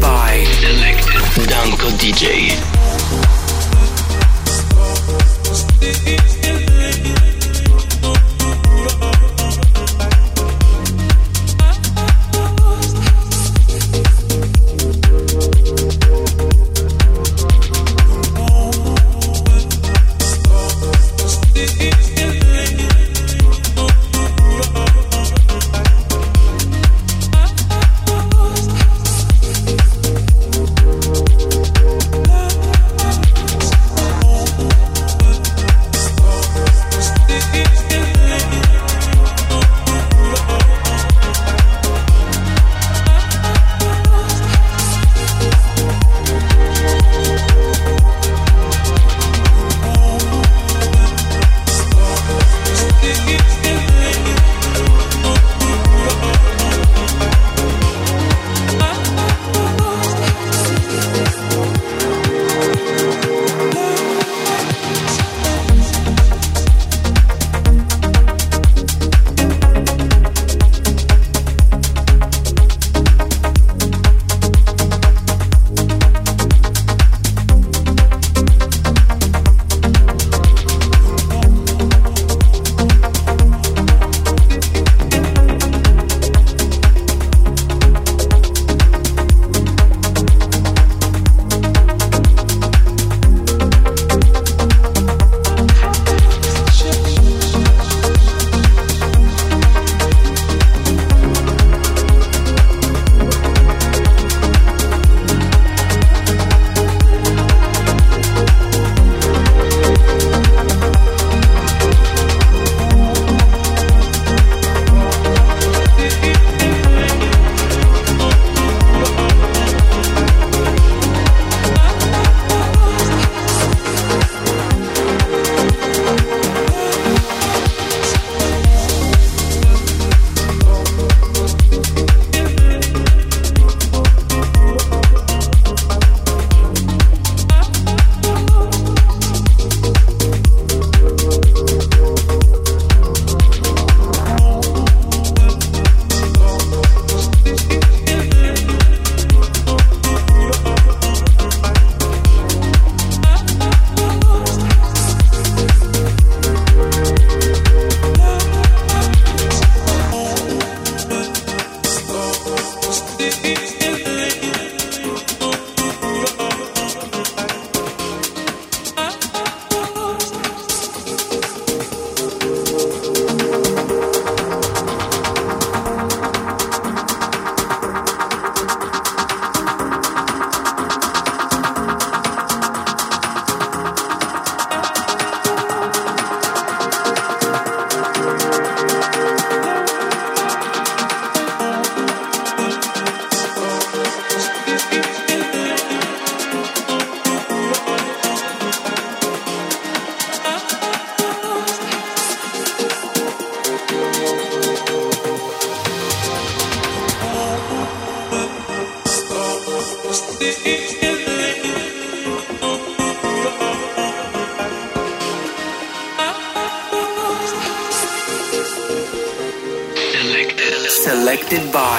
By. Danko DJ.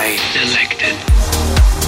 Selected by.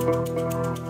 Música